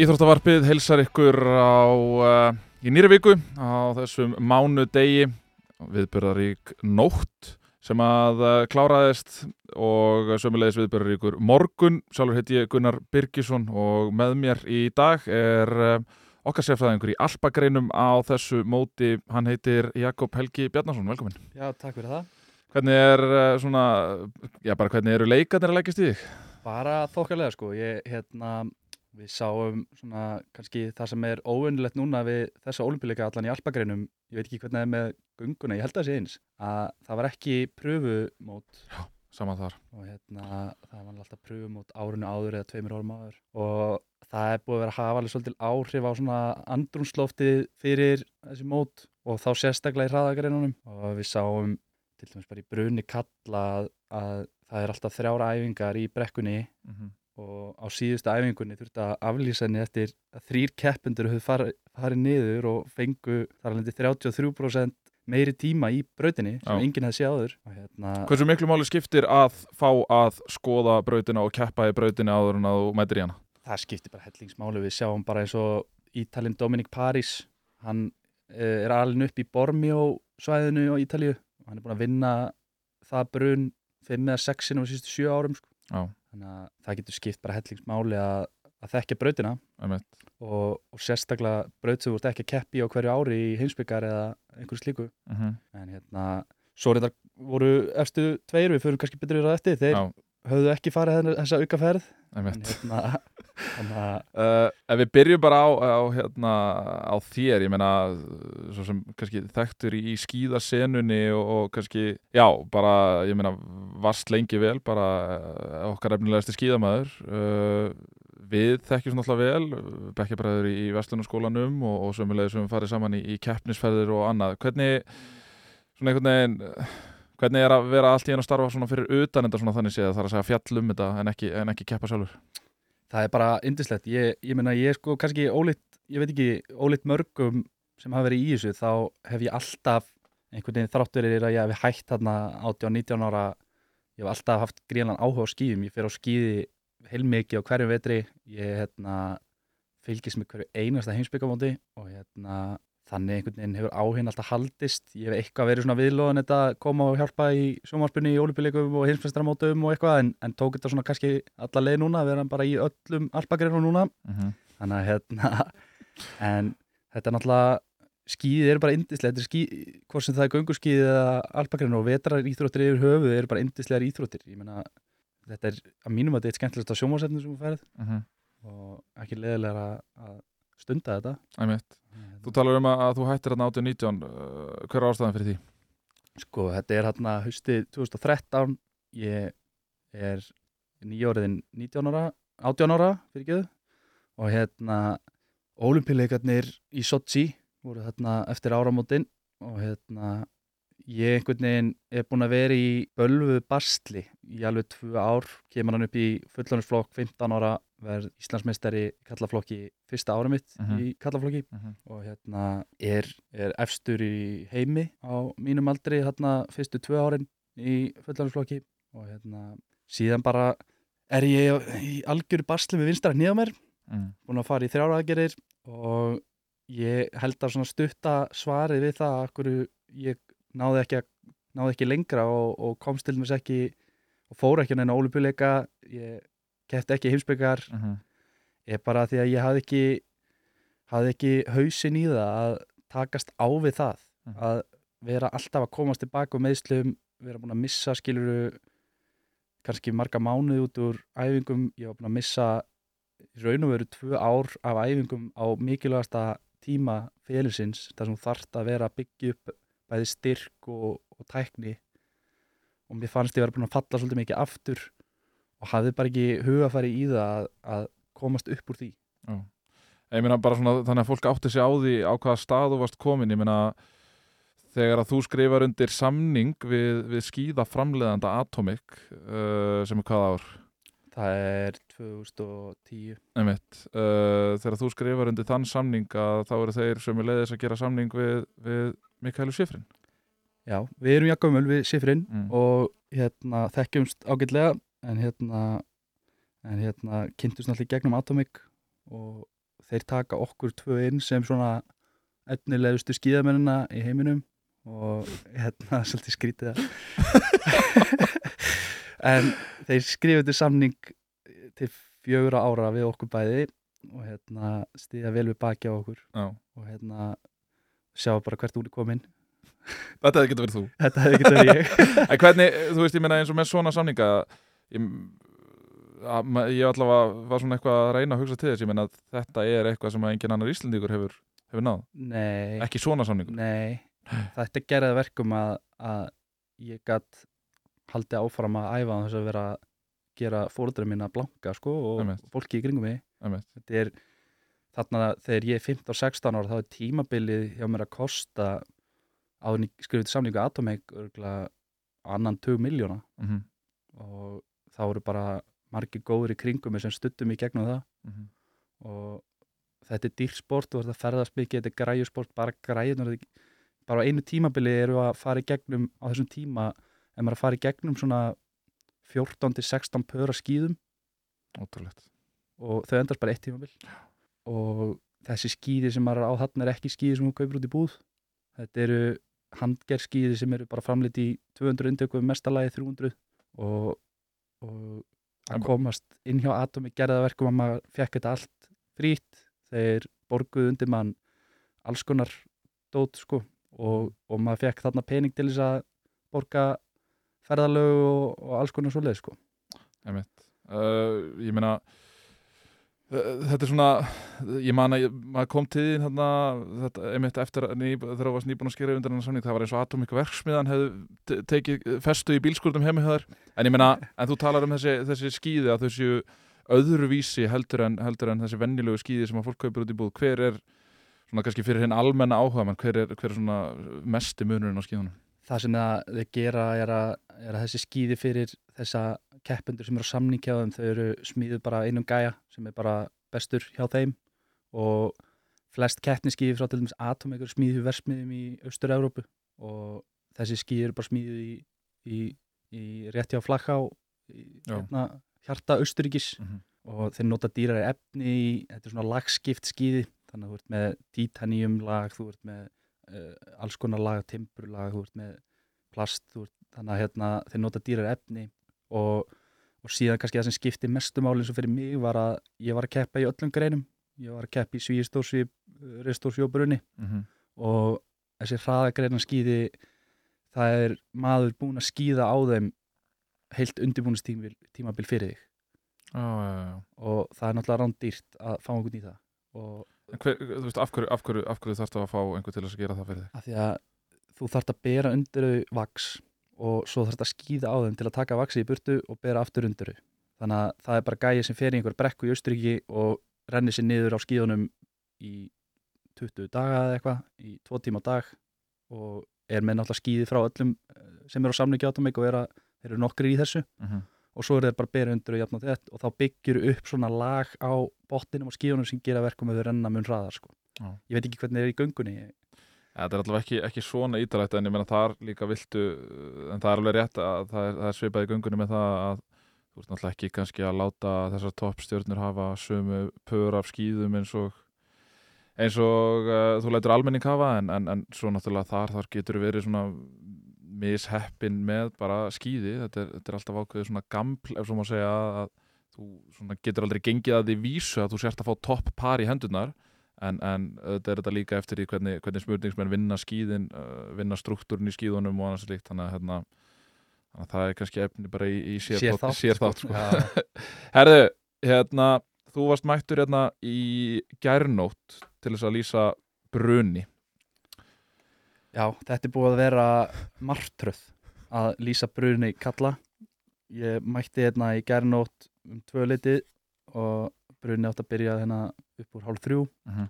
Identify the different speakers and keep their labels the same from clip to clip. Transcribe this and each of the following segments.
Speaker 1: Íþróttavarpið heilsar ykkur á, uh, í nýri viku á þessum mánu degi viðbörðarík nótt sem að uh, kláraðist og sömulegis viðbörðaríkur morgun. Sjálfur heiti ég Gunnar Birgisson og með mér í dag er uh, okkar sérfæðingur í Alpagreinum á þessu móti. Hann heitir Jakob Helgi Bjarnason. Velkomin.
Speaker 2: Já, takk fyrir það.
Speaker 1: Hvernig er svona, já bara hvernig eru leikarnir að leggja stíðið?
Speaker 2: Bara þokkarlega sko. Ég, hérna, við sáum svona kannski það sem er óvinnilegt núna við þessa olimpíuleika allan í alpagreinum. Ég veit ekki hvernig það er með gunguna, ég held að það sé eins. Að það var ekki pröfumót
Speaker 1: Saman þar.
Speaker 2: og hérna, það var alltaf pröfumót árinu áður eða tveimur árum áður. Og það er búið að vera að hafa alveg svolítil áhrif á svona andrúnsloftið fyrir þessi mót og þá sérstaklega í hraðagreinunum. Og við sáum til dæmis bara í brunni kalla að það er alltaf þrjára æfingar í brekkunni
Speaker 1: Mm -hmm.
Speaker 2: Og á síðustu æfingunni þurfti að aflýsa henni eftir að þrýr keppendur höfðu farið, farið niður og fengu þar alveg 33% meiri tíma í brautinni sem
Speaker 1: Já.
Speaker 2: enginn hefði séð áður hérna,
Speaker 1: Hversu miklu máli skiptir að fá að skoða brautina og keppa í brautina áður en að þú mætir í hana?
Speaker 2: það skiptir bara hellingsmáli við sjáum bara eins og Ítalinn Dominic Paris hann eh, er alveg upp í Bormio svæðinu á Ítalíu og hann er búin að vinna það brun 5 eða 6 sinum á síðustu 7 árum sko. Þannig að það getur skipt bara hellingsmáli að, að þekkja brautina. Og, og sérstaklega braut sem þú ert ekki að keppi á hverju ári í heimsbyggar eða einhverju slíku.
Speaker 1: Mm -hmm.
Speaker 2: en hérna, svo reyndar voru efstu tveir, við fyrir kannski betur í það eftir. Þeir
Speaker 1: Já,
Speaker 2: höfðu ekki farið þessa aukaferð. En hérna þannig að
Speaker 1: Uh, ef við byrjum bara á, á, hérna, á þér, ég meina svo sem kannski þekktur í, skíðasenunni og, og kannski, já, bara, ég meina, vast lengi vel, bara uh, okkar efnilegasti skíðamaður. Uh, við þekkjum náttúrulega vel, bekkjabræður í, Vestlunarskólanum og, og sömulegis sem farið saman í, í keppnisferðir og annað. Hvernig, svona einhvern veginn, hvernig er að vera allt í einu að starfa svona fyrir utan þetta svona þannig séð, það er að segja fjall um þetta en ekki, en ekki keppa sjálfur?
Speaker 2: það er bara indislegt ég, ég meina ég er sko kannski ólitt ég veit ekki, ólitt mörgum sem hafa verið í þessu, þá hef ég alltaf einhvern veginn þrátt verið að ég hef hætt þarna 18-19 ára ég hef alltaf haft gríðan áhuga á skíðum ég fer á skíði heilmikið á hverjum vetri. Ég hérna, fylgist með hverju einasta heimsbyggamóti og hérna, þannig einhvern veginn hefur áhugin alltaf haldist. Ég hef eitthvað verið svona viðlóðan þetta að koma og hjálpa í sjónvarpunni í olimpíuleikum og heimsmestramótum og eitthvað en, en tók þetta svona kannski alla leið núna að vera bara í öllum alpagreinum núna.
Speaker 1: Mm -hmm.
Speaker 2: þannig að hérna en þetta er náttúrulega skíðið eru bara indislega, hvort sem það er gönguskíðið eða alpakreinu og vetrar íþróttir yfir höfuð eru bara indislegar íþróttir. Ég meina, þetta er að mínum að þetta er eitt skemmtilegast á sjónvarsefni sem þú færið og ekki leðilega að, stunda þetta.
Speaker 1: Einmitt. Þú talar um að, að þú hættir hérna 18-19 uh, hver er ástæðan fyrir því?
Speaker 2: sko, þetta er hérna haustið 2013 ég er nýjóriðin 19 ára 18 ára, fyrir ekki og hérna olimpíuleikarnir í Sochi voru þarna eftir áramótin og hérna ég einhvern veginn er búin að vera í bölvu bastli í alveg tvö ár kemur hann upp í fullónusflokk 15 ára verð Íslandsmeistari kallaflokki fyrsta ára mitt
Speaker 1: Mhm.
Speaker 2: í kallaflokki og hérna er, er efstur í heimi á mínum aldri hérna fyrstu tvö árin í fullónusflokki og hérna síðan bara er ég í algjöru basli með vinstra nýða mér
Speaker 1: Mm.
Speaker 2: búin að fara í þrjára aðgerir og ég held að svona stutta svarið við það að hverju ég náði ekki, að, náði ekki lengra og, og komst til mér ekki og fór ekki neina ólupjuleika ég kefti ekki heimsbyggar
Speaker 1: Mm -hmm.
Speaker 2: er bara því að ég hafði ekki hafði ekki hausin í það að takast á við það
Speaker 1: Mhm.
Speaker 2: að vera alltaf að komast tilbaka og meðslum, vera búin að missa skiluru kannski marga mánuði út úr æfingum ég var búin að missa í raun og veru tvö ár af æfingum á mikilvægasta tíma félagsins þar sem þarft að vera að byggja upp bæði styrk og, og tækni. Og mér fannst ég vera búin að falla svolítið mikið aftur og hafði bara ekki hugafæri í það að, að komast upp úr því.
Speaker 1: Ég meina bara svona þannig að fólk átti sig á því á hvaða stað þú varst komin, ég meina þegar að þú skrifar undir samning við, við skíða framleiðanda Atomic uh, sem er hvaða ár?
Speaker 2: Það er 2010
Speaker 1: Einmitt, uh, þegar þú skrifar undir þann samning að þá eru þeir sem er leiðis að gera samning við, við Mikaelu Sifrin
Speaker 2: já, við erum jakkumul við Sifrin
Speaker 1: mm.
Speaker 2: og hérna þekkjumst ágætlega en hérna en hérna kynntumst náttúrulega í gegnum Atomic og þeir taka okkur tvö inn sem svona efnilegustu skíðamennina í heiminum og hérna svolítið skrítið það en þeir skrifið til samning til fjögura ára við okkur bæði og hérna stíða vel við baki á okkur.
Speaker 1: Já.
Speaker 2: og hérna sjá bara hvert úr komin
Speaker 1: Þetta hefði getur verið þú.
Speaker 2: Þetta hefði ekki verið ég.
Speaker 1: En hvernig, þú veist, ég meina eins og með svona samninga ég, að, ég allavega var svona eitthvað að reyna að hugsa til þess, ég meina að þetta er eitthvað sem að engin annar Íslendingur hefur, hefur náð.
Speaker 2: Nei,
Speaker 1: ekki svona samningur.
Speaker 2: Nei. Þetta gerði að verkum að, að ég gatt haldið áfram að æfa á þess að vera að gera fóruðurinn mín að blanka sko og
Speaker 1: Einmitt.
Speaker 2: fólki í kringum mig
Speaker 1: Einmitt.
Speaker 2: þetta er þarna þegar ég er 15 og 16 ára þá er tímabilið hjá mér að kosta skrifið samningu Atomic örgulega annan 2 miljóna
Speaker 1: mm
Speaker 2: og þá eru bara margir góður í kringum mig sem stuttum í gegnum það
Speaker 1: -hmm.
Speaker 2: og þetta er dýrt sport og þetta ferðast mikið, þetta er græjusport bara græjunar bara á einu tímabili eru að fara í gegnum á þessum tíma ef maður að fara í gegnum svona 14-16 pöra skýðum
Speaker 1: Ótrúlegt.
Speaker 2: Og þau endast bara eitt tímabil. Og þessi skýði sem maður er á þarna er ekki skýði sem hún kaupir út í búð. Þetta eru handgerð skýði sem eru bara framleitt í 200 indöku mestalagi 300 og, og
Speaker 1: En-
Speaker 2: að komast inn hjá Atomi gerða verkum að maður fekk þetta allt frýtt þeir borguðu undir mann alls konar dót sko. Og, og maður fekk þarna pening til þess að borga ferðalög og, og alls konar svoleið sko.
Speaker 1: Einmitt. Uh, ég meina þetta er svona ég man að maður kom til þín þarna, þetta, einmitt eftir að ný, þegar þú varst nýbúin að skera undir hennar samning það var eins og Atomic verksmiðan hefði te- tekið festu í bílskúrdum heimi höður en ég meina, en þú talar um þessi, þessi skýði að þau séu öðruvísi heldur en, heldur en þessi vennilegu skýði sem að fólk kaupir út í búð. Hver er svona kannski fyrir hinn almenna áhuga hver er, hver er svona mesti munurinn á skýðunum
Speaker 2: það sem það gera er að, er að þessi skýði fyrir þessa keppendur sem eru á samningjáðum þau eru smíðuð bara einum gæja sem er bara bestur hjá þeim og flest keppniskýði frá til dæmis Atom eru smíðuð versmiðum í Austur-Európu og þessi skýði eru bara smíðuð í, í, í rétti á flakká í
Speaker 1: Já.
Speaker 2: hérna, hjarta Austuríkis
Speaker 1: mm -hmm.
Speaker 2: og þeir nota dýrari efni í, þetta er svona lagskipt skýði þannig að þú ert með titanium lag þú ert með uh, alls konar lag timburlag, þú ert með plast ert, þannig að hérna, þeir nota dýrari efni og, og síðan kannski það sem skipti mestu máli eins og fyrir mig var að ég var að keppa í öllum greinum. Ég var að keppa í svíistórsví reistórsví og brunni
Speaker 1: Mm
Speaker 2: og þessi hraðagreina skýði það er maður búinn að skýða á þeim heilt undirbúinustímabil tímabil fyrir þig.
Speaker 1: Já, já, já.
Speaker 2: og það er náttúrulega rándýrt að fá einhvern í það. Og
Speaker 1: Hver, þú veist, af hverju, af hverju, af hverju þarftu að fá einhver til að gera það fyrir þig?
Speaker 2: að því að þú þarft að bera undir þau vaks og svo þarft að skýða á þeim til að taka vaksi í burtu og bera aftur undir þau þannig að það er bara gæi sem fer í einhver brekku í Austuríki og rennir sér niður á skýðunum í 20 daga eða eitthvað í 2 tíma dag og er með náttúrulega skýði frá öllum eh, sem eru á samlingi átum og er að, eru nokkri í þessu
Speaker 1: Mm -hmm.
Speaker 2: Og svo er þeir bara bera undir og jafn og þetta og þá byggir upp svona lag á botninum og skíunum sem gera verkum þau renna mun hraðar sko. Ég veit ekki hvernig það er í göngunni
Speaker 1: Þetta er allavega ekki, ekki svona ítalægt en ég meina þar líka viltu en það er alveg rétt að það er, það er svipað í göngunni með það að þú ert náttúrulega ekki kannski að láta þessar toppstjörnur hafa sömu pör af skýðum eins og eins og uh, þú lætur almenning hafa en, en, en svo náttúrulega þar, þar getur verið svona misheppin með bara skýði þetta er, þetta er alltaf ákveðið svona gaml ef svo má segja að þú svona getur aldrei gengið að því vísu að þú sért að fá topp par í hendurnar. En, en þetta er þetta líka eftir í hvernig, hvernig smurningsmenn vinna skýðin uh, vinna struktúrin í skýðunum og annars líkt þannig að, hérna, það er kannski efni bara í, í sérþátt sér þátt, sko.
Speaker 2: Já.
Speaker 1: Herðu, hérna þú varst mættur hérna í gærnótt til þess að lýsa bruni
Speaker 2: Já, þetta er búið að vera martröð að lýsa brunni kalla. Ég mætti hérna í gærnótt um tvö litið og brunni átt að byrja hérna upp úr hálf þrjú
Speaker 1: uh -huh.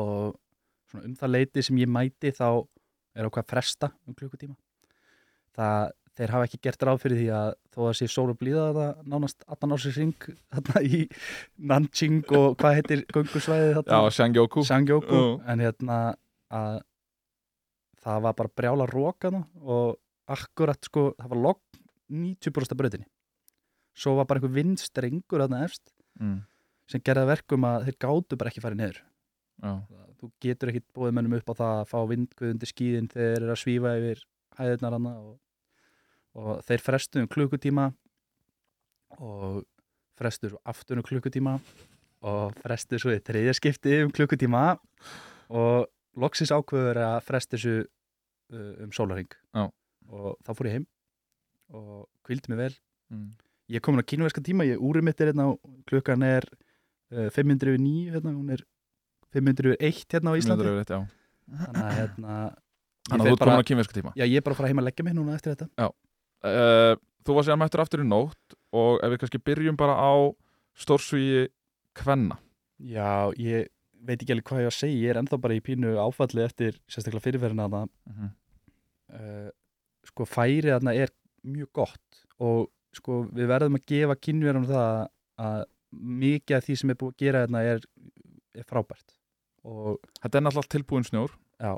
Speaker 2: og svona um það leiti sem ég mæti þá er okkar fresta um klukkutíma. Það, þeir hafa ekki gert ráð fyrir því að þó að sé sól og blíða það nánast 18 ársins þarna í Nanjing og hvað heitir göngusvæðið
Speaker 1: Já,
Speaker 2: þarna?
Speaker 1: Shangyoku
Speaker 2: Sangjóku
Speaker 1: Já.
Speaker 2: en hérna að það var bara brjála rókana og akkurat sko það var logg 90% af brautinni. Svo var bara einhver vindstrengur þarna efst
Speaker 1: mm.
Speaker 2: sem gerða verkum að þeir gátu bara ekki farið niður.
Speaker 1: Já,
Speaker 2: þú getur ekkit bóðið mönnum upp á það að fá vindguð undir skíðin þegar þeir eru að svífa yfir hæðirnar hana og, og þeir frestu um klukkutíma og frestu svo aftur um klukkutíma og frestu svo í þriðja skipti um klukkutíma og loksins ákveður að frestu þessu uh, um sólarring
Speaker 1: Já.
Speaker 2: og þá fór ég heim og kvildi mig vel.
Speaker 1: Mm.
Speaker 2: ég er komin á kínuverska tíma, ég úrið mitt er hérna klukkan er uh, 509 hérna, hún er 501 hérna á Íslandi.
Speaker 1: 101, já.
Speaker 2: þannig að hérna
Speaker 1: Þannig að þú
Speaker 2: bara,
Speaker 1: komin á kynverska tíma.
Speaker 2: Já, ég er bara að fara heim að leggja mig núna eftir þetta.
Speaker 1: Uh, Þú var síðan mættur aftur í nótt og ef við kannski byrjum bara á stórsvíi kvenna.
Speaker 2: Já, ég veit ekki alveg hvað ég á að segja ég er ennþá bara í pínu áfalli eftir sérstaklega fyrirferðina þarna
Speaker 1: mm -hmm.
Speaker 2: uh, sko færið þarna er mjög gott og sko við verðum að gefa kynverðum það að mikið af því sem er búið að gera þarna er, er frábært og
Speaker 1: Þetta er náttúrulega tilbúin snjór
Speaker 2: Já,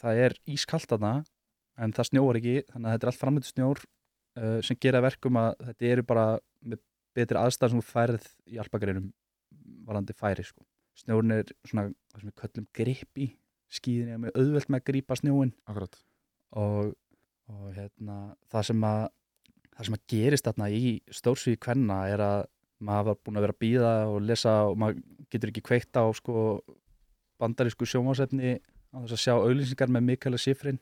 Speaker 2: það er ískalt þarna en það snjóar ekki, þannig að þetta er allt framleitt snjór uh, sem gera verkum að þetta eru bara með betri aðstæðar sem þú færð í alpagreinum varandi færi sko. Snjórn er svona, það sem við köllum gripi skíðin er með auðvelt með að grípa snjóin og, og hérna, það sem að það sem að gerist þarna í stórsvíði kvenna er að maður var búin að vera að býða og lesa og maður getur ekki kveikt á sko bandarísku sjónvásefni á þess að sjá auðlýsingar með Mikaela Sifrin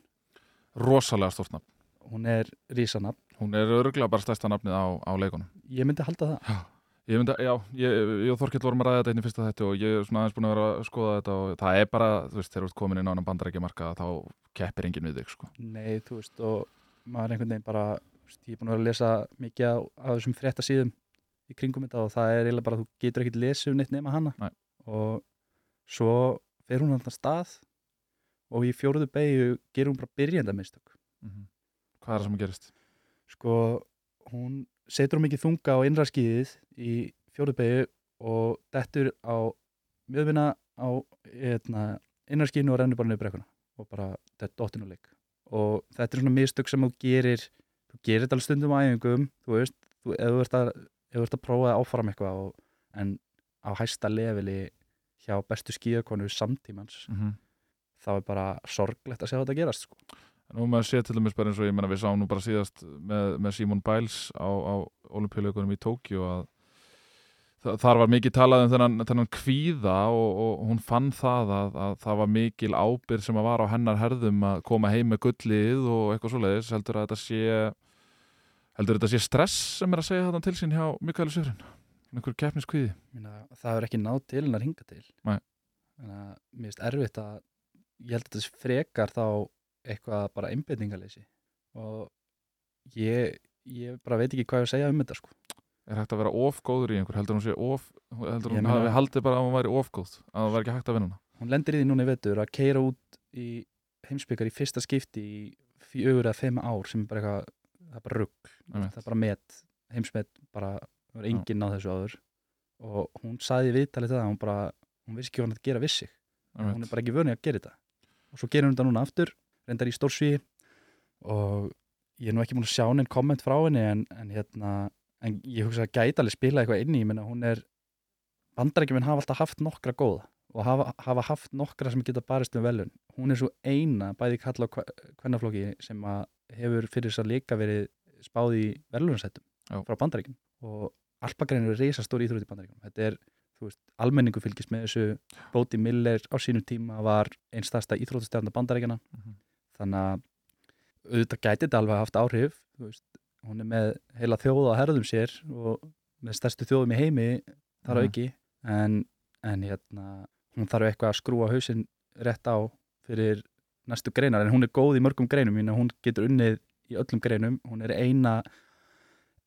Speaker 1: Rosalega stórt nafn.
Speaker 2: Hún er rísanab
Speaker 1: Hún er örgulega bara stærsta nafnið á, á leikunum.
Speaker 2: Ég myndi halda það
Speaker 1: Ég myndi, já, ég, ég og Þorkell vorum að ræða þetta einn í fyrsta þetta og ég er svona aðeins búin að vera að skoða þetta og það er bara, þú veist, þegar þú ert komin inn á annan bandarækjumarka þá keppir enginn við þig, sko.
Speaker 2: nei, þú veist, og maður einhvern veginn bara veist, ég er búin að vera að lesa mikið á, á þessum frétta síðum í kringum þetta og það er eiginlega bara, þú getur ekkert lesið um neitt nema hana
Speaker 1: Nei.
Speaker 2: og svo fer hún alltaf stað og í fjóruðu beigju gerur hún bara byrjandamistök
Speaker 1: Mm Hvað er það sem gerist?
Speaker 2: sko, hún setur hún mikið þunga á innra skíðið í fjóruðbegju og dettur á mjöðvina á hérna, innra skíðinu og rennur bara niður brekkuna og bara dett dottinuleik og þetta er svona mistök sem þú gerir þú gerir þetta alveg stundum á æfingum þú veist, þú, ef þú ert að, ef þú ert að prófa að áfram eitthvað og, en á hæsta leveli hjá bestu skíðakonu samtímans
Speaker 1: Mm -hmm.
Speaker 2: þá er bara sorglegt að sjá þetta gerast sko.
Speaker 1: Nú maður sé til dæmis bara eins og ég menna við sáum nú bara síðast með, með Simon Biles á, á olimpíuleikunum í Tókíu að þa- þar var mikið talað um þennan, þennan kvíða og, og hún fann það að, að það var mikil ábyrð sem að var á hennar herðum að koma heim með gullið og eitthvað svoleiðis. Heldur að þetta sé heldur að þetta sé stress sem er að segja þetta til sín hjá Mikael Sjöfrin einhver keppniskvíði?
Speaker 2: Það er ekki náð til en að ringa til mér finnst erfitt að ég held að þetta frekar þá eitthvað bara einbyrningaleysi og ég, ég bara veit ekki hvað ég að segja um þetta sko.
Speaker 1: er hægt að vera ofgóður í einhver? Heldur hún sé of heldur hún
Speaker 2: meina-
Speaker 1: hafi haldið bara að hún væri ofgóð að það væri ekki hægt að vinna
Speaker 2: hún lendir í því núna í vetur að keira út í heimsbyggjar í fyrsta skipti í fjögur eða fimm ár sem er bara eitthvað það er bara rugg, það er bara met heimsmet, bara, það var enginn á þessu áður. Og hún saði viðtalið það að hún bara, hún vissi ekki hvað hann að gera við sig. Hún er bara ekki vönið að gera þetta. Og svo gerir hún þetta núna aftur reyndar í stórsvíi og ég er nú ekki múin að sjá neinn komment frá henni en, en hérna en ég hugsa að gæti alveg spila eitthvað inn í menna hún er bandarækjuminn hafa alltaf haft nokkra góða og hafa, hafa haft nokkra sem geta barist um velun hún er svo eina bæði kalla á kvennaflokki sem að hefur fyrir þess að líka verið spáð í velunarsættum frá bandarækjum og alpagreinur er reysa stór íþrótt í bandarækjum þetta er, þú veist, almenningu fylgist með þessu. Bóti Miller á sínum tíma var einstasta íþróttastjárna bandarækjana
Speaker 1: Mhm.
Speaker 2: Þannig að auðvitað gæti þetta alveg haft áhrif veist, hún er með heila þjóð á herðum sér og með stærstu þjóðum í heimi þar
Speaker 1: Mhm.
Speaker 2: á auki. En, en hérna, hún þarf eitthvað að skrúa hausinn rétt á fyrir næstu greinar. En hún er góð í mörgum greinum. Hún getur unnið í öllum greinum. Hún er eina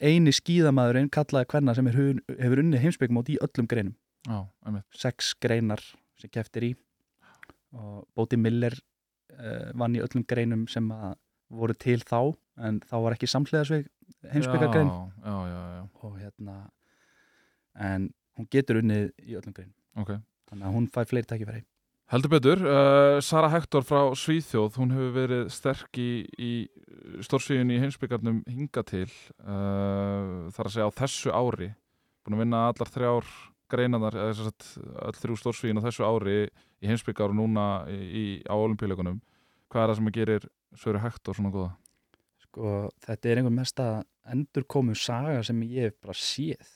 Speaker 2: eini skíðamaðurinn kallaði hvenna sem hu- hefur unnið heimsbyggmót í öllum greinum.
Speaker 1: Já,
Speaker 2: sex greinar sem keftir í. Og Bóti Miller vann í öllum greinum sem að voru til þá en þá var ekki samhliðasveg heimsbyggargrein og hérna en hún getur unnið í öllum greinum.
Speaker 1: Ok.
Speaker 2: Þannig að hún fær fleiri tækifæri.
Speaker 1: Heldur betur, uh, Sara Hector frá Svíþjóð, hún hefur verið sterk í, í stórsvíðun í heimsbyggarnum hinga til uh, þar að segja á þessu ári. Búin að vinna allar þrjár að öll þrjú stórsvíðin á þessu ári í heimsbyggar og núna í, á olimpíuleikunum hvað er það sem að gerir Söru Hector svona góða?
Speaker 2: Sko, þetta er einhver mesta endurkomu saga sem ég hef bara séð.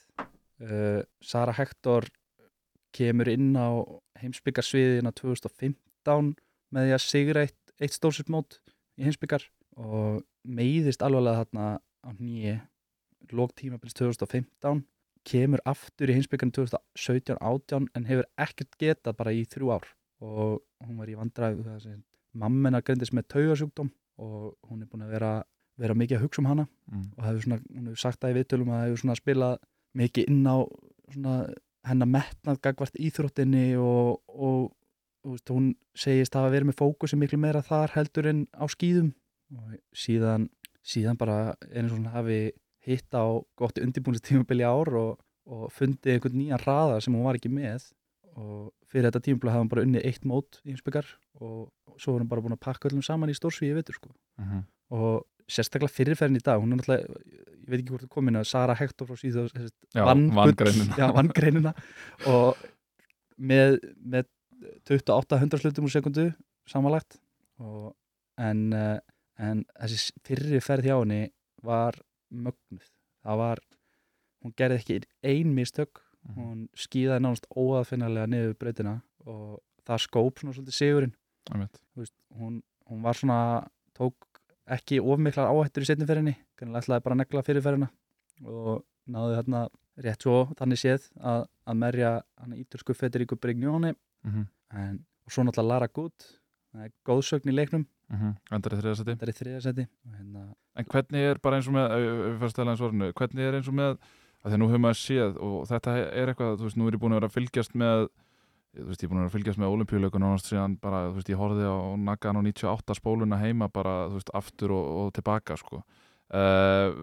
Speaker 2: Uh, Sara Hector kemur inn á heimsbyggarsviðina 2015 með því að sigra eitt, eitt stórsutmót í heimsbyggar og meiðist alvarlega þarna á nýje lók tímabils 2015 kemur aftur í heimsbyggarinn 2017-18 en hefur ekkert getað bara í þrjú ár. Og hún var í vandræðu það sem mammina grindist með taugasjúkdóm og hún er búin að vera, vera mikið að hugsa um hana.
Speaker 1: Mm.
Speaker 2: og hefur svona, hún hefur sagt það í viðtölum að hefur svona spilað mikið inn á svona hennar metnað gagvart íþróttinni og, og, og veist, hún segist hafa verið með fókusi miklu meira þar heldur en á skýðum og síðan, síðan bara eins og hún hafi hitt á gott undirbúinistímabili ár og, og fundið einhvern nýjan raða sem hún var ekki með og fyrir þetta tímabili hafði hún bara unnið eitt mót í einspökar og svo var hún bara búin að pakka öllum saman í stórsvíi veitur sko
Speaker 1: Mm -hmm.
Speaker 2: og sérstaklega fyrirferðin í dag hún er náttúrulega, ég veit ekki hvort það komin að Sara Hector frá síðu
Speaker 1: Já,
Speaker 2: vann
Speaker 1: vann
Speaker 2: gull-
Speaker 1: greinina.
Speaker 2: já, vann greinina og með, með 28 hundrarslutum úr sekundu samanlagt og, en, eh, en þessi fyrri ferð hjá henni var mögnuð. Það var, hún gerði ekki ein mistök,
Speaker 1: Mhm.
Speaker 2: hún skýðaði nánast óaðfinnalega niður breytina og það skóp svona svolítið sigurinn. Veist, hún, hún var svona tók ekki ofmiklar áhættur í setniferinni kannilega ætlaði bara að negla fyrirferðina og náði þarna rétt svo þannig séð að, að merja hann ítalsku Federico Brignone
Speaker 1: Mm -hmm.
Speaker 2: en, og svo náttúrulega Lara Good það er góðsögn í leiknum
Speaker 1: Endar í þriðasæti
Speaker 2: þetta er í þriðasæti og hérna,
Speaker 1: En hvernig er bara eins og með, við að orðinu, hvernig er eins og með, að því að nú höfum maður séð og þetta er eitthvað, þú veist, nú er ég búin að vera að fylgjast með, þú veist, ég er búin að vera að fylgjast með olimpíuleikun og bara, þú veist, ég horfði á Nagan á 98 spóluna heima bara, aftur og, og tilbaka, sko. Uh,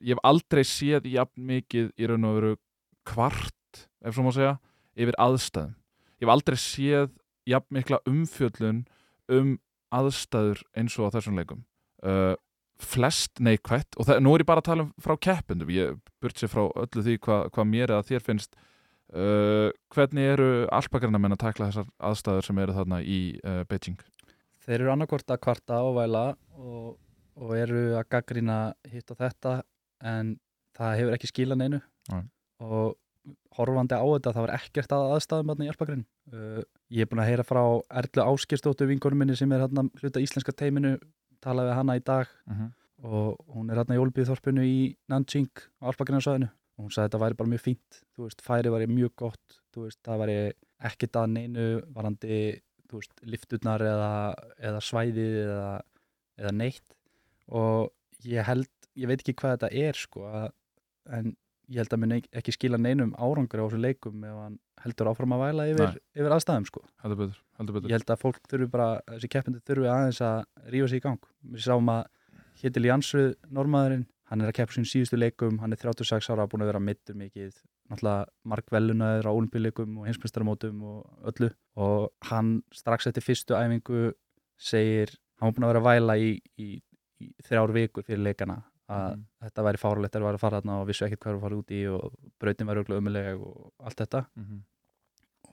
Speaker 1: ég hef aldrei séð jafn mikið í raun og veru kvart, ef svo má segja, yfir aðstæðum. Ég hef aldrei séð jafn mikla umfjöllun um aðstæður eins og á þessum leikum. Uh, flest neikvætt og það, nú er ég bara að tala um frá keppendum ég burt sér frá öllu því hvað hva mér eða þér finnst uh, hvernig eru alpakarna menn að takla þessar aðstæður sem eru þarna í uh, Beijing
Speaker 2: þeir eru annarkvort að kvarta og væla og, og eru að gaggrina hitt og þetta en það hefur ekki skilað neinu
Speaker 1: Nei.
Speaker 2: og horfandi á þetta það var ekkert að aðstæðum hérna í Alpagrinn uh, ég er búin að heyra frá Erlu Áskistóttu vingunum minni sem er hérna hluta íslenska teiminu talaði við hana í dag.
Speaker 1: Uh -huh.
Speaker 2: og hún er hérna í Olbíðþorpinu í Nanjing á Alpagrinnarsvæðinu og hún sagði að þetta væri bara mjög fínt þú veist, færi væri mjög gott þú veist, það væri ekkert að neinu varandi, þú veist, lifturnar eða, eða svæðið eða, eða neitt. Og ég held, ég veit ekki hvað þetta er sko, að, en ég held að muni ekki skila neinum árangur á þessu leikum ef hann heldur áfram að væla yfir, yfir aðstæðum sko.
Speaker 1: Heldur betur, heldur betur.
Speaker 2: ég held að fólk þurfi bara, þessi keppindi þurfi aðeins að rífa sig í gang. Við sáum að Hittil Jansrud normaðurinn, hann er að keppa sín síðustu leikum hann er 36 ára, búin að vera mittur mikið. Náttúrulega mark velunaður á olimpíuleikum og hinsmestaramótum og öllu. Og hann strax eftir fyrstu æfingu segir, hann var búin að vera að væla í, í, í þrjár vikur fyrir leikana að
Speaker 1: Mhm.
Speaker 2: þetta væri fáralegt að vera að fara þarna og vissu ekkert hvað er að fara út í og brautin var auðvitað umulega og allt þetta
Speaker 1: Mm -hmm.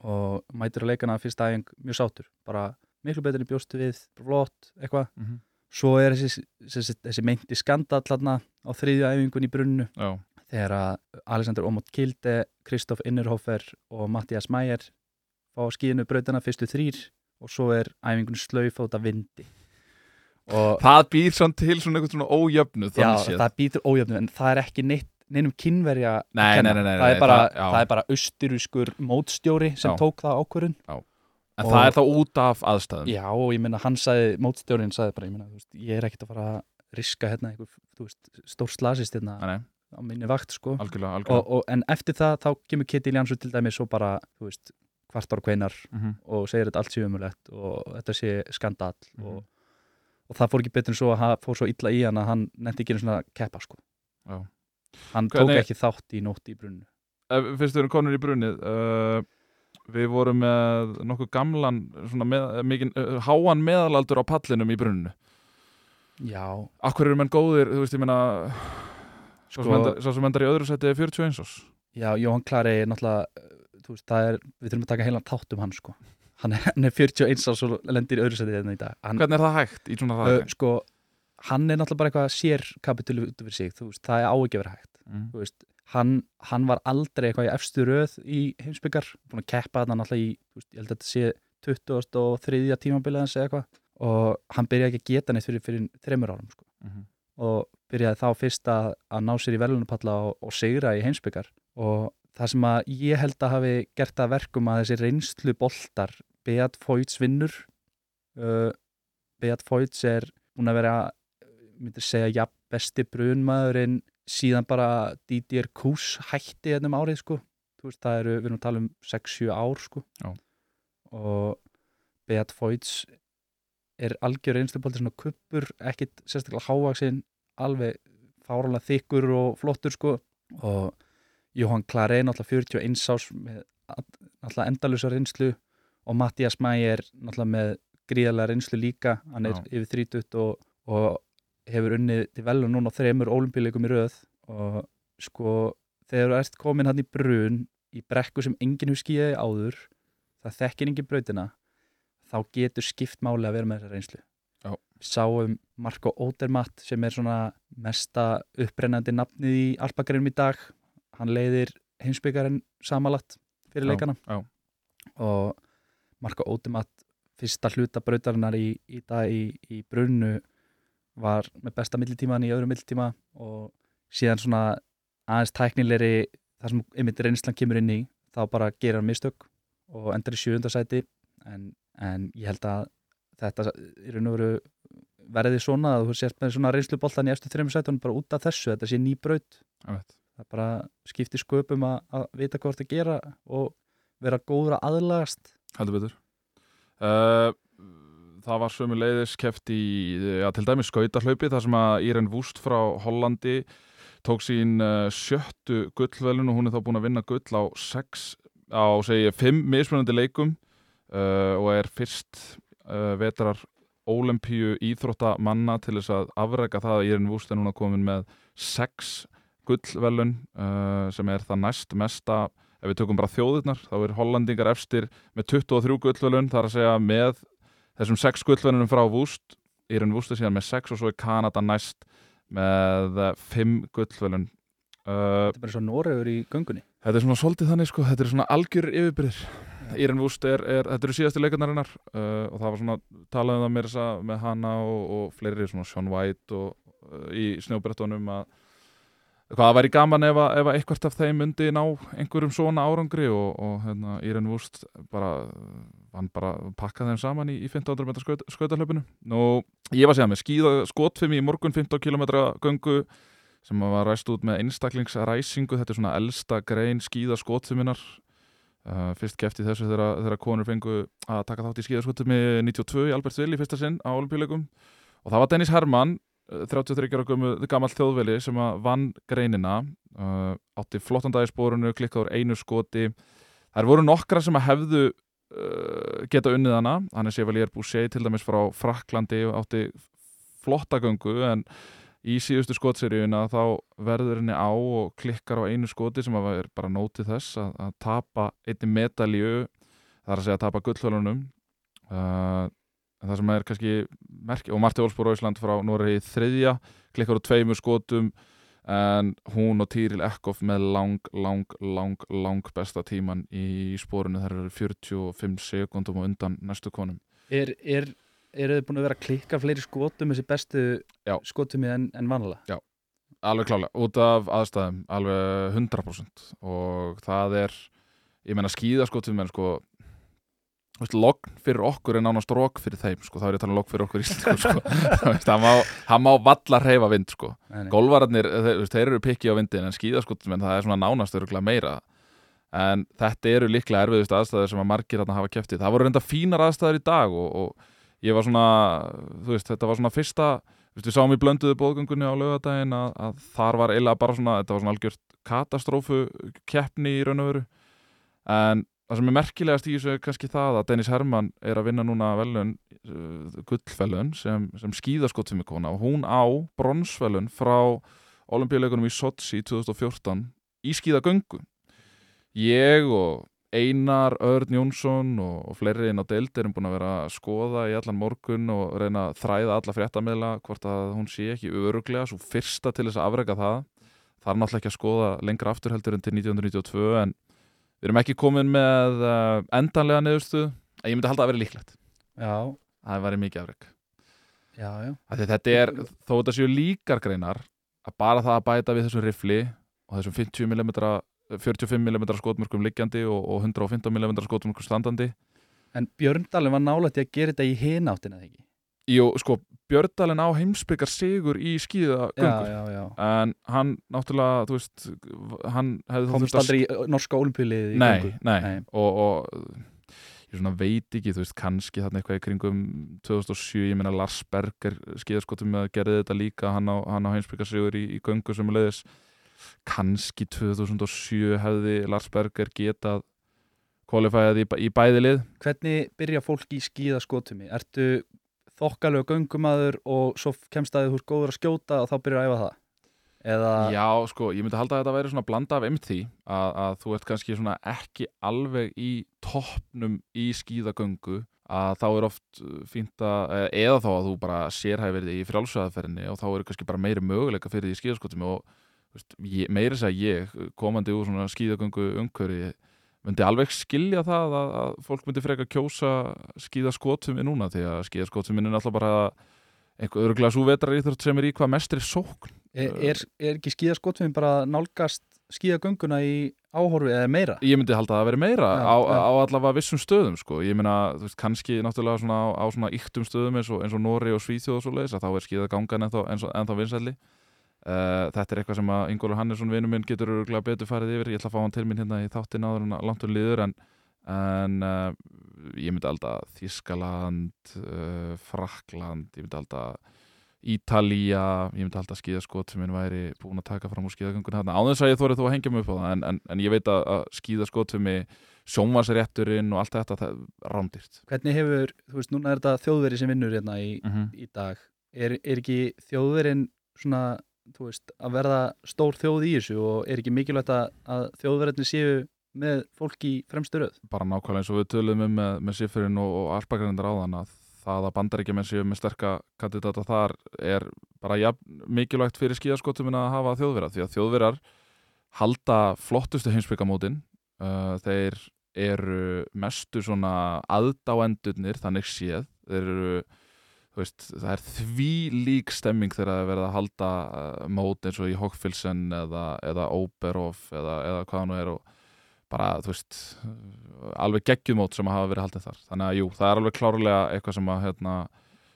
Speaker 2: og mætir að leikana fyrsta æfing mjög sátur, bara miklu betur en ég bjóstu við, flott, eitthvað
Speaker 1: Mm -hmm.
Speaker 2: svo er þessi, þessi, þessi meinti skandall þarna á þriðju æfingun í brunnu
Speaker 1: Já,
Speaker 2: þegar að Alexander Omot Kilde Kristoff Innerhofer og Mattias Mæger fá skíðinu brautina fyrstu þrýr og svo er æfingun slauf út af vindi
Speaker 1: það býr samt til svona eitthvað svona ójöfnu
Speaker 2: já,
Speaker 1: séð.
Speaker 2: það býtur ójöfnu en það er ekki neitt neinum kynverja
Speaker 1: Nei, nei, nei,
Speaker 2: það, er bara,
Speaker 1: það-
Speaker 2: það er bara austuruskur mótstjóri sem
Speaker 1: Já.
Speaker 2: tók það ákvörðun
Speaker 1: En
Speaker 2: og-
Speaker 1: það er þá út af aðstæðum
Speaker 2: Já, og ég meina, hann sagði, mótstjórinn sagði bara, ég þú veist, ég er ekkert að fara að riska hérna veist, stór slasist hérna á minni vakt, sko.
Speaker 1: algjörlega,
Speaker 2: Og,
Speaker 1: algjörlega.
Speaker 2: og, en eftir það, þá kemur Kitty Ljansson til dæmis svo bara, veist, kvartar og kveinar
Speaker 1: Mm
Speaker 2: og segir þetta allt sé umulegt og þetta sé skandall
Speaker 1: Mhm.
Speaker 2: og, og það fór ekki betur en svo að hann fór svo illa í hann að hann nefndi ekki einu svona keppa, sko.
Speaker 1: Já.
Speaker 2: Hann
Speaker 1: Hvernig-
Speaker 2: tók ekki þátt í nótt í brunnu.
Speaker 1: Ef- Fyrst við erum konur í brunnið uh, Við vorum með nokkuð gamlan svona með, mikinn, uh, háan meðalaldur á pallinum í brunninu
Speaker 2: Já,
Speaker 1: Akkur eru menn góðir, þú veist, ég meina Svo sem
Speaker 2: Sko-
Speaker 1: endar, sá sem endar í öðru seti er 41 ás
Speaker 2: já, Jóhann Klari náttúrulega þú veist, það er, við þurfum að taka heilan tátt um hann sko hann er, hann er 41 árs og lendir í öðru sæti hérna í dag hann,
Speaker 1: Hvernig er það hægt í svona
Speaker 2: uh,
Speaker 1: hraðakrein?
Speaker 2: sko, hann er náttúrulega bara eitthvað sér kapitulu út fyrir sig, þú veist, það er á ekki að vera hægt
Speaker 1: Mm.
Speaker 2: þú veist, hann, hann var aldrei eitthvað í efstu röð í heimsbyggar búin að keppa þarna náttúrulega í þú veist, ég held að þetta sé 23. tímabilið hans eða eitthvað og hann byrjaði ekki að geta neitt fyrir, fyrir þreymur árum sko.
Speaker 1: Mhm.
Speaker 2: og byrjaði þá fyrst að, að ná sér í velunapalla og, og segra í heimsbyggar og það sem að ég held að hafi gert að verkum að þessi reynslu boltar Beat Foyts vinnur. Uh, Beat Foyts er búin að vera myndir segja, ja, besti brunmaðurinn síðan bara Didier Kús hætti hérna um árið sko. Veist, það eru, við erum að tala um 6-7 ár sko.
Speaker 1: Já.
Speaker 2: og Beat Foyts er algjör einslubolti svona kuppur, ekkit sérstaklega hávaksinn, alveg fáralega þykkur og flottur sko. Og Jóhann Klarey náttúrulega 41 ás með all- náttúrulega endalusa reynslu og Mattias Mæger náttúrulega með gríðarlega reynslu líka. Hann er
Speaker 1: Já.
Speaker 2: yfir 30 og, og hefur unnið til velun núna á þremur ólimpíuleikum í röð. Og sko þegar þú ert komin hann í brun í brekku sem enginn hefur skíðið áður það þekkir enginn brautina þá getur skipt máli að vera með þessa reynslu.
Speaker 1: Já.
Speaker 2: sáum Marko Odermatt sem er svona mesta upprennandi nafnið í alpagreinum í dag. Hann leiðir heimsbyggarinn samanlatt fyrir leikana. og Marko Odermatt fyrsta hluta brautarinnar í, í dag í, í brunnu var með besta millitíman í öðru millitíma og síðan svona aðeins tæknilegri þar sem einmitt reynslan kemur inn í þá bara gerir hann mistök og endar í sjöundasæti en, en ég held að þetta í raun og veru verði svona að þú sést með svona reynsluboltan í eftir þreymur sætunum bara út af þessu, þetta sé ný braut. Það bara skiptir sköpum að, að vita hvað það gera og vera góður að aðlagast
Speaker 1: heldur betur. Uh, það var sömu leiðis keft í, já, til dæmis skautahlaupi þar sem að Íren Vúst frá Hollandi tók sín uh, sjöttu gullvelun og hún er þá búin að vinna gull á sex, á segi ég, fimm mismunandi leikum uh, og er fyrst vetrar ólimpíu íþróttamanna til þess að afrega það að Íren Vúst er núna komin með sex gullvelun sem er það næst mesta ef við tökum bara þjóðirnar, þá er Hollandingar efstir með 23 gullvelun, það er að segja með þessum 6 gullvelunum frá Vúst, Írun Vúst er síðan með 6 og svo er Kanada næst með 5 gullvelun
Speaker 2: þetta er bara svo Noregur í göngunni.
Speaker 1: Þetta er svona svolítið þannig sko, þetta er svona algjör yfirbyrðir Írun Vúst er, er, þetta eru síðastu leikarnarinnar uh, og það var svona, talaðum það mér þess að með hana og, og fleiri svona Sean White og uh, í snjóbrettunum að hvað væri gaman ef, ef að eitthvað af þeim myndi ná einhverjum svona árangri og, og hérna, Írun Vúst bara, hann bara pakkaði þeim saman í, í 1500 metra skaut, skautahlaupinu. Nú, ég var síðan með skíða skotfimi í morgun 15 km göngu sem var ræst út með einstaklingsræsingu. Þetta er svona elsta grein skíða skotfiminar uh, fyrst kefti þessu þegar, konur fengu að taka þátt í skíðaskotfimi 92 í Albertsvill í fyrsta sinn á olimpíuleikum og það var Dennis Hermann 33 ára gamall þjóðveli sem vann greinina uh, átti flottan dag í spórunu, klikkaður einu skoti. Þær voru nokkra sem hefðu uh, geta unnið hana. Hann er Chevalier Boucher til dæmis frá Fraklandi átti flotta göngu en í síðustu skotseríuna þá verður henni á og klikkar á einu skoti sem að er bara nótið þess að, að tapa einni medalju það er að segja að tapa gullhölunum. Uh, það sem er kannski merki, og Marti Olsbúr Ísland frá Noregi þriðja, klikkar á tveimur skotum en hún og Týril Ekkoff með lang, lang, lang, lang besta tíman í spórinu þær eru 45 sekundum og undan næstu konum.
Speaker 2: Er, er, eru þið búin að vera að klikka fleiri skotum þessi bestu
Speaker 1: Já.
Speaker 2: skotum en, en vanlega
Speaker 1: Alveg klálega, út af aðstæðum alveg 100% og það er ég meina skíðaskotum en sko logn fyrir okkur er nánast rók fyrir þeim sko, þá er ég að tala um logn fyrir okkur í Ísland sko. Það má, það má valla reyfa vind sko. Golvararnir, þeir, þú veist, þeir eru pikki á vindin en skíðaskotum en það er svona nánast meira. En þetta eru líklega erfiðust aðstæður sem að margir þarna hafa keftið það voru reynda fínar aðstæður í dag og, og ég var svona, veist, þetta var svona fyrsta, veist, við sáum í blönduðu bóðgöngunni á laugadaginn að, að þar var eiginlega bara svona, þetta var svona algjört katastrófu keppni í raun og veru. En það sem er merkilegast í þessu er kannski það að Dennis Hermann er að vinna núna velun, uh, gullvelun sem, sem skíðaskotfimikona og hún á bronsvelun frá olimpíuleikunum í Sochi 2014 í skíðagöngu. Ég og Einar, Örn Jónsson og, og fleiri inn á deild erum búin að vera að skoða í allan morgun og reyna að þræða alla fréttameila hvort að hún sé ekki öruglega svo fyrsta til þess að afrega það. Það er náttúrulega ekki að skoða lengra aftur heldur en til 1992 en við erum ekki komin með uh, endanlega neðustu en ég myndi halda að vera líklegt.
Speaker 2: Já,
Speaker 1: það væri mikið afreg
Speaker 2: já, já.
Speaker 1: Þetta er, þó þetta séu líkar greinar að bara það að bæta við þessum rifli og þessum 50 mm 45 mm skotmörkum liggjandi og, og 115 mm skotmörkum standandi.
Speaker 2: En Björndalinn var nálægt í að gera þetta í hináttina þegar ekki
Speaker 1: Jú, sko, Björdalinn á heimsbyggar sigur í skíðagöngu
Speaker 2: Já, já, já
Speaker 1: en hann náttúrulega, þú veist hann hefði
Speaker 2: Komst aldrei í norska olimpíuliðið í
Speaker 1: Nei,
Speaker 2: göngu.
Speaker 1: nei,
Speaker 2: Nei.
Speaker 1: Og, og ég svona veit ekki, þú veist, kannski þarna eitthvað í kringum 2007, ég meina Lars Berger skíðaskotum með að gerði þetta líka hann á, hann á heimsbyggarsigur í, í göngu sem leiðis kannski 2007 hefði Lars Berger getað kvalifæðið í, í bæði lið
Speaker 2: Hvernig byrja fólk í skíðaskotumi? Ertu þokkalög göngumadur og svo kemst að þú ert góður að skjóta og þá byrjar að æfa það? Eða,
Speaker 1: Já, sko, ég myndi halda að þetta væri svona blanda af því að, að þú ert kannski svona ekki alveg í toppnum í skíðagöngu að þá er oft uh, fínt að eða- eða þá að þú bara sérhæfir í frjálsöðaferðinni og þá eru kannski bara meiri möguleika fyrir því í skíðaskotum og veist, ég, meiri að ég komandi úr svona skíðagöngu umhverfi myndi alveg skilja það að, að fólk myndi freka kjósa skíðaskotum í núna því að skíðaskotum er náttúrulega bara einhver örgulega svo vetrar íþrótt sem er í hvað mestri sókn
Speaker 2: er, er, er ekki skíðaskotumi bara nálgast skíðagönguna í áhorfi eða meira?
Speaker 1: Ég myndi halda að það veri meira
Speaker 2: Já,
Speaker 1: á,
Speaker 2: já.
Speaker 1: á allavega vissum stöðum sko. ég þú veist, kannski náttúrulega svona á, á svona yktum stöðum eins og, eins og Nóri og Svíþjóð og svo leiðis að þá er skíða gangan ennþá, ennþá, vinsælli uh, Þetta er eitthvað sem að Ingólfur Hannesson vinur minn getur örgulega betur farið yfir. Ég ætla að fá hann til mín hérna í þáttin áður langt um liður en, en uh, ég myndi alltaf Þískaland uh, Frakland, ég myndi alltaf Ítalía, ég myndi að skíðaskot sem minn væri búin að taka fram úr skíðagöngun hérna, á þess að ég þórið þú að hengja mig upp á það en, en, en ég veit að, skíðaskot sem sjónvarsrétturinn og allt þetta það er rándýrt.
Speaker 2: Hvernig hefur, þú veist, núna er þetta þjóðveri sem vinnur hérna í,
Speaker 1: mm -hmm.
Speaker 2: í veist, að verða stór þjóð í þessu og er ekki mikilvægt að, að þjóðverinni séu með fólk í fremstu röð?
Speaker 1: bara nákvæmlega eins og við tölum um með, með Sifurinn og, og Arpagrindar áðan að það að bandaríkjumenn séu með sterka kandidata þar er bara ja, mikilvægt fyrir skíðaskotum en að hafa þjóðverða því að þjóðverðar halda flottustu heimsbyggamótin uh, þeir eru mestu svona aðdáendurnir þannig séð þeir eru veist, það er því lík stemming þegar það er verið að halda uh, mót eins og í Hockfilsen eða, eða Oberhof eða, eða hvað nú er og bara, þú veist alveg geggjumót sem hafa verið haldið þar. Þannig að jú, það er alveg klárlega eitthvað sem að hérna,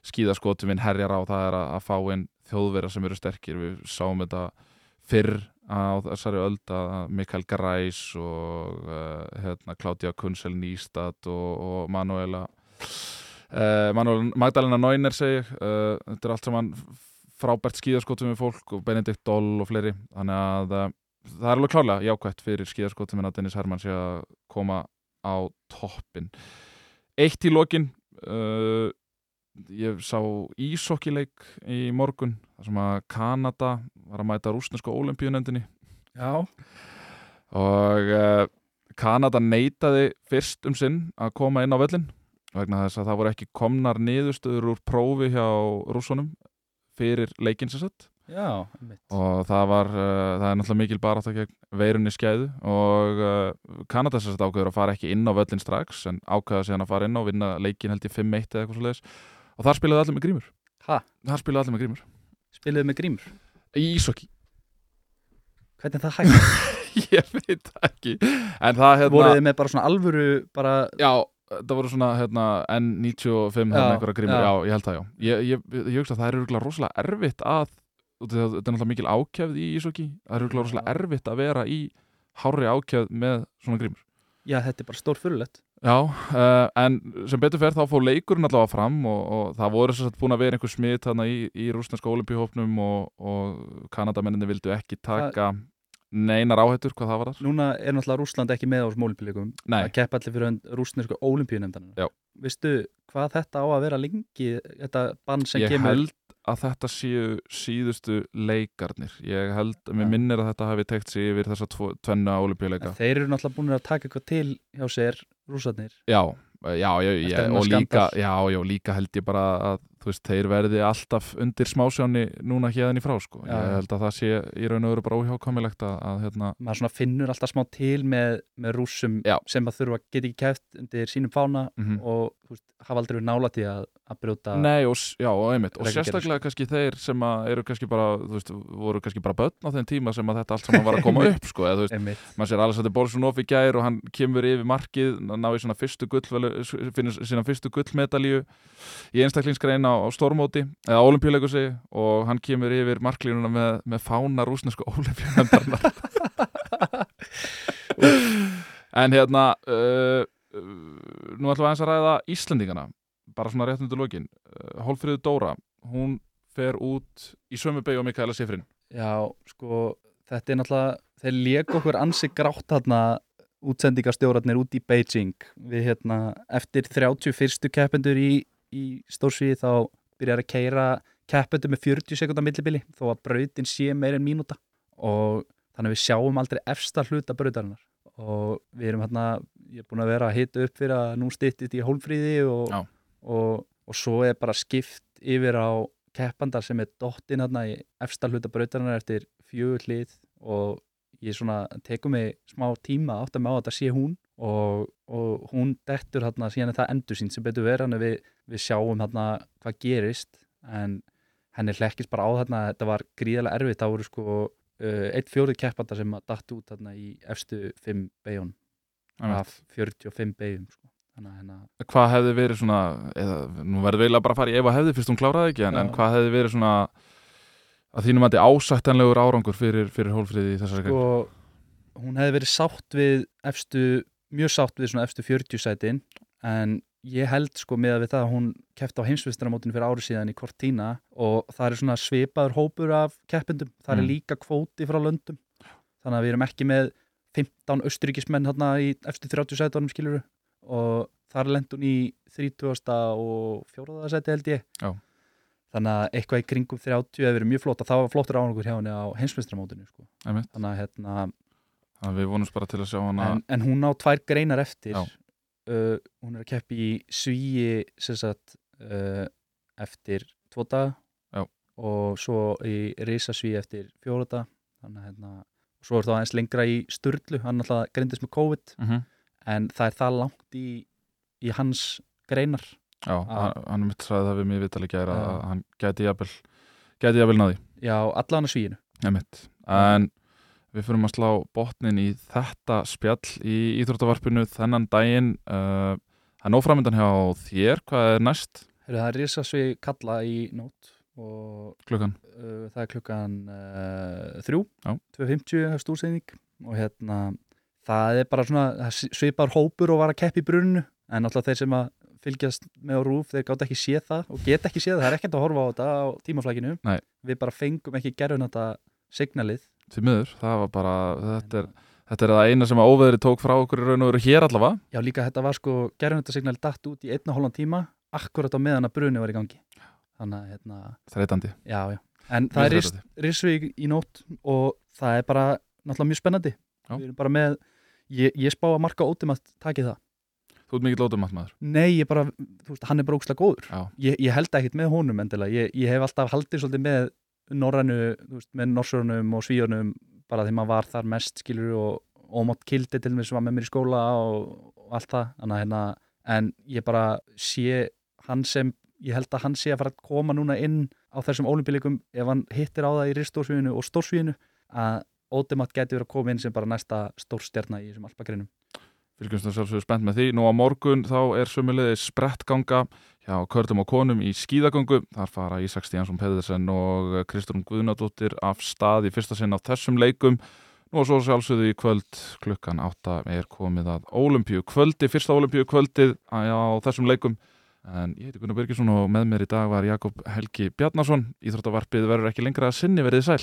Speaker 1: skíðaskotum minn herjar á það er að, að fá inn þjóðverðar sem eru sterkir. Við sáum þetta fyrr á þessari öld að Mikael Græs og uh, hérna, Claudia Kunsel Nýstad og, og Manuela uh, Manuela Magdalena Neuner segi uh, þetta er allt saman frábært skíðaskotum við fólk og Benedikt Doll og fleiri. Þannig að uh, það er alveg klárlega jákvætt fyrir skíðaskotum en að Dennis Hermann sé að koma á toppin Eitt í lokin. Uh, ég sá ísokkileik í morgun þar sem að Kanada var að mæta rúsnesko olimpíunendinni
Speaker 2: Já.
Speaker 1: og uh, Kanada neitaði fyrst um sinn að koma inn á völlin vegna þess að það voru ekki komnar niðurstöður úr prófi hjá rússunum fyrir leikinn sem sett
Speaker 2: Já, einmitt.
Speaker 1: og það var, uh, það er náttúrulega mikil barátta gegn veirunni skæðu og uh, Kanada sem sagt ákveður að fara ekki inn á völlin strax en ákveða síðan að fara inn og vinna leikin held ég 5-1 eða eitthvað svo leiðis og þar spilaði allir með grímur
Speaker 2: Ha?
Speaker 1: þar spilaði allir með grímur
Speaker 2: Spiluðu með grímur?
Speaker 1: í ísokki,
Speaker 2: Hvernig er það hægt?
Speaker 1: ég veit ekki en það hérna
Speaker 2: Voruð þið með bara svona alvöru bara,
Speaker 1: já, það voru svona hérna, N95 hérna einhverja grímur,
Speaker 2: já.
Speaker 1: já. ég held það já ég, ég, ég, hugsa að það er rosalega erfitt að út af því að þetta er náttúrulega mikil ákjæfð í ísokki það er rosalega erfitt að vera í hárri ákjæfð með svona grímur
Speaker 2: já þetta er bara stór fyrirlegt
Speaker 1: Já, uh, en sem betur fer þá fór leikurinn allavega fram og, og það voru sagt búin að vera einhver smitt þarna í, í rúsneska olimpíuhópnum og, og Kanadamenninni vildu ekki taka neinar áhættur hvað það var þar.
Speaker 2: Núna er náttúrulega Rússland ekki með á þessum olimpíuleikum að keppa allir fyrir rússnesku olimpíunemndarinn
Speaker 1: Já.
Speaker 2: Vistu hvað þetta á að vera lengi þetta bann sem
Speaker 1: ég
Speaker 2: kemur
Speaker 1: held að þetta séu síðustu leikarnir. Ég held, mér
Speaker 2: Já.
Speaker 1: minnir að þetta hafi tekt sig yfir þessa tvo, tvenna olimpíuleika
Speaker 2: þeir eru náttúrulega búin að taka eitthvað til hjá sér rússarnir.
Speaker 1: Já, já, já, já og líka, já, já, líka held ég bara að þú veist, þeir verði alltaf undir smásjáni núna hérðan í frá sko. Ég
Speaker 2: já.
Speaker 1: held að það sé í raun og veru bara óhjákvæmilegt að, að hérna,
Speaker 2: maður finnur alltaf smá til með, með rússum
Speaker 1: Já.
Speaker 2: sem að þurfa geta ekki kæft undir sínum fána
Speaker 1: mhm.
Speaker 2: og þú veist, hafa aldrei verið nálægt í að, að brjóta
Speaker 1: Nei, og, já, og einmitt, og sérstaklega kannski þeir sem að eru kannski bara, þú veist, voru kannski bara börn á þeim tíma sem að þetta allt saman var að koma upp, sko, eða þú veist,
Speaker 2: einmitt
Speaker 1: maður sér Alessandr Borsunov í gær og hann kemur yfir markið, ná í svona fyrstu gull, finnur sína fyrstu gullmedalíu í einstaklingsgrein á, á stormóti, eða olimpíuleiku segi, og hann kemur yfir marklínuna með, með fána rúsnesku olimpíuleikarnar. en hérna, uh, uh, nú ætlum við aðeins að ræða Íslendingana, bara svona rétt undir lokin. Uh, Hólfríður Dóra, hún fer út í sömu beig og Mikaela Sifrin.
Speaker 2: Já, sko, þetta er náttúrulega þeir léku okkur ansi grátt þarna útsendingastjórarnir út í Beijing við hérna, eftir 31. keppendur í, í stórsvíði þá byrjar að keira keppendur með 40 sekundar millibili þó að brautin sé meir en mínúta. Og þannig að við sjáum aldrei efsta hluta brautarinnar. Og við erum hérna, ég er búin að vera að hita upp fyrir að nú styttist í hólfríði og,
Speaker 1: Já.
Speaker 2: og, og svo er bara skipt yfir á keppandar sem er dottinn hérna í efsta hluta brautarinnar eftir fjögur hlið. Og ég svona tekum mig smá tíma átt að með á að þetta sé hún og, og hún dettur hérna síðan er það endur sín sem betur vera en við, við sjáum hérna hvað gerist en henni hlekkist bara á þarna þetta var gríðarlega erfitt, það voru sko uh, eitt fjórið keppanda sem að datt út þarna í efstu fimm beigjón af 45 beigjum sko. þannig að hérna
Speaker 1: hvað hefði verið svona eða, nú verður veila bara að fara í ef að hefði fyrst hún kláraði ekki en, en hvað hefði verið svona að þínum að þetta ásættanlegur árangur fyrir, fyrir hólfríði í þessari
Speaker 2: sko, hún hefði verið sátt við efstu, mjög sátt við svona efstu 40 sætin en ég held sko með að við það að hún kefti á heimsvistaramótinu fyrir ári síðan í Cortina og það er svona svipaður hópur af keppendum, það er
Speaker 1: Mm.
Speaker 2: líka kvóti frá löndum, þannig að við erum ekki með 15 austuríkismenn hérna í efstu 30 sætunum skiluru og þar lendun í 30. og 4. sæti held ég
Speaker 1: Já.
Speaker 2: þannig að eitthvað í kringum 30 hefur verið mjög flott og það var flottur árangur hjá henni á heimsvistaramótinu sko. Þannig að hérna
Speaker 1: þannig að við vonumst bara til að sjá hana
Speaker 2: en, en hún á tvær greinar eftir. Uh, hún er að keppi í svíi sagt uh, eftir tvo daga.
Speaker 1: Já.
Speaker 2: og svo í risasvíi eftir fjóra daga. Þannig að hérna svo er það aðeins lengra í Sturlu. Hann alltaf greindist með COVID.
Speaker 1: Mm
Speaker 2: en það er það langt í, í hans greinar.
Speaker 1: Já, hann, hann mitt sagði það við vitali gæra
Speaker 2: Já.
Speaker 1: að hann gæti jafnvel náði
Speaker 2: já, allan að svíinu.
Speaker 1: Einmitt. en við fyrir að slá botnin í þetta spjall í Íþróttavarpinu þennan daginn. Uh, það er nóframöndan hjá þér, hvað er næst?
Speaker 2: Heru, það er risasvíi kalla í nót
Speaker 1: klukkan?
Speaker 2: uh, það er klukkan uh, þrjú,
Speaker 1: Já.
Speaker 2: 2.50 hefst úrsending og hérna það er bara svona svipar hópur og var að keppa í brunnu. En náttúrulega þeir sem að fylgjast með á rúf þeir gátt ekki séð það og geta ekki séð það, það er ekkert að horfa á þetta á tímaflækinu.
Speaker 1: Nei.
Speaker 2: við bara fengum ekki gerðun þetta signalið
Speaker 1: Því miður, það var bara þetta er, þetta er það eina sem að óveðri tók frá okkur í raun og veru hér allavega.
Speaker 2: Já líka þetta var sko gerðun þetta signalið datt út í einna hóllan tíma akkurat á meðan að brunni var í gangi. Þannig að hérna,
Speaker 1: þreytandi.
Speaker 2: Já já. En það er
Speaker 1: Mjög þreytandi.
Speaker 2: Rísvík í nótt og það er bara náttúrulega mjög spennandi.
Speaker 1: Já.
Speaker 2: við erum bara með ég, ég spá að marka ótum að taki það.
Speaker 1: Þú ert mikill ótumatt maður.
Speaker 2: Nei, ég bara, þú veist, hann er bara ókslega góður. Ég, ég held ekkit með honum endilega. Ég, ég hef alltaf haldið svolítið með norrænu, þú veist, með norsörunum og svíunum bara þegar maður var þar mest skilur og ómátt kildi til mér sem var með mér í skóla og, og allt það. Þannig, að hérna, en ég bara sé hann sem, ég held að hann sé að fara að koma núna inn á þessum ólimpíleikum ef hann hittir á það í ristórsvíðinu og stórsvíðinu að Ódemat geti verið að koma inn sem bara næsta stórstjarna í þessum alpagreinum.
Speaker 1: Fylgjumst það sjálfsögur spennt með því. Nú á morgun þá er sömulegði sprettganga hjá körlum og konum í skíðagöngu. Þar fara Ísak Stíhansson Pedersen og Kristrún Guðnadóttir af stað í fyrsta sinn á þessum leikum. Nú og svo sjálfsögðu í kvöld klukkan 8 er komið að Ólimpíu kvöldi, fyrsta Ólimpíu kvöldið á þessum leikum. En ég heiti Gunnar Birgisson og með mér í dag var Jakob Helgi Bjarnason. Íþróttavarpið verður ekki lengra að sinni verið sæl